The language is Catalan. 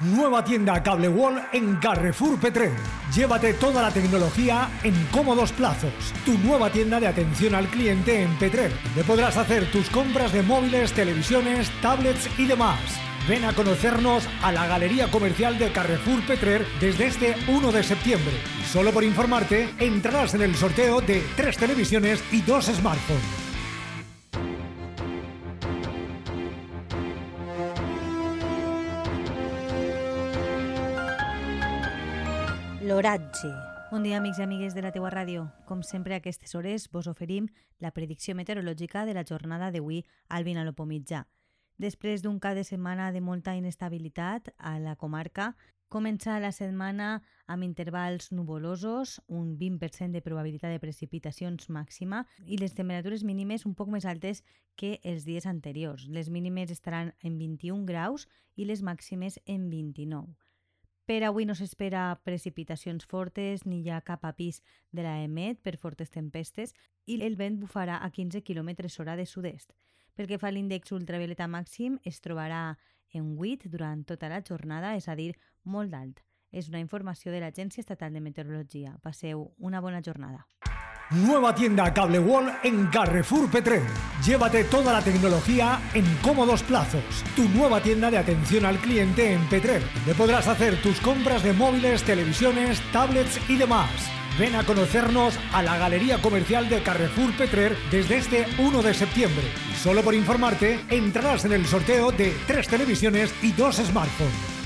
Nueva tienda Cable Wall en Carrefour Petrer. Llévate toda la tecnología en cómodos plazos. Tu nueva tienda de atención al cliente en Petrer, donde podrás hacer tus compras de móviles, televisiones, tablets y demás. Ven a conocernos a la Galería Comercial de Carrefour Petrer desde este 1 de septiembre. Y solo por informarte, entrarás en el sorteo de tres televisiones y dos smartphones. L'oratge. Bon dia, amics i amigues de la teua ràdio. Com sempre, a aquestes hores vos oferim la predicció meteorològica de la jornada d'avui al Vinalopó mitjà. Després d'un cap de setmana de molta inestabilitat a la comarca, comença la setmana amb intervals nuvolosos, un 20% de probabilitat de precipitacions màxima i les temperatures mínimes un poc més altes que els dies anteriors. Les mínimes estaran en 21 graus i les màximes en 29. Per avui no s'espera precipitacions fortes ni hi ha cap apís de la EMET per fortes tempestes i el vent bufarà a 15 km hora de sud-est. Pel que fa a l'índex ultravioleta màxim, es trobarà en 8 durant tota la jornada, és a dir, molt alt. És una informació de l'Agència Estatal de Meteorologia. Passeu una bona jornada. Nueva tienda Cable Wall en Carrefour Petrer. Llévate toda la tecnología en cómodos plazos. Tu nueva tienda de atención al cliente en Petrer, donde podrás hacer tus compras de móviles, televisiones, tablets y demás. Ven a conocernos a la Galería Comercial de Carrefour Petrer desde este 1 de septiembre. Y solo por informarte, entrarás en el sorteo de tres televisiones y dos smartphones.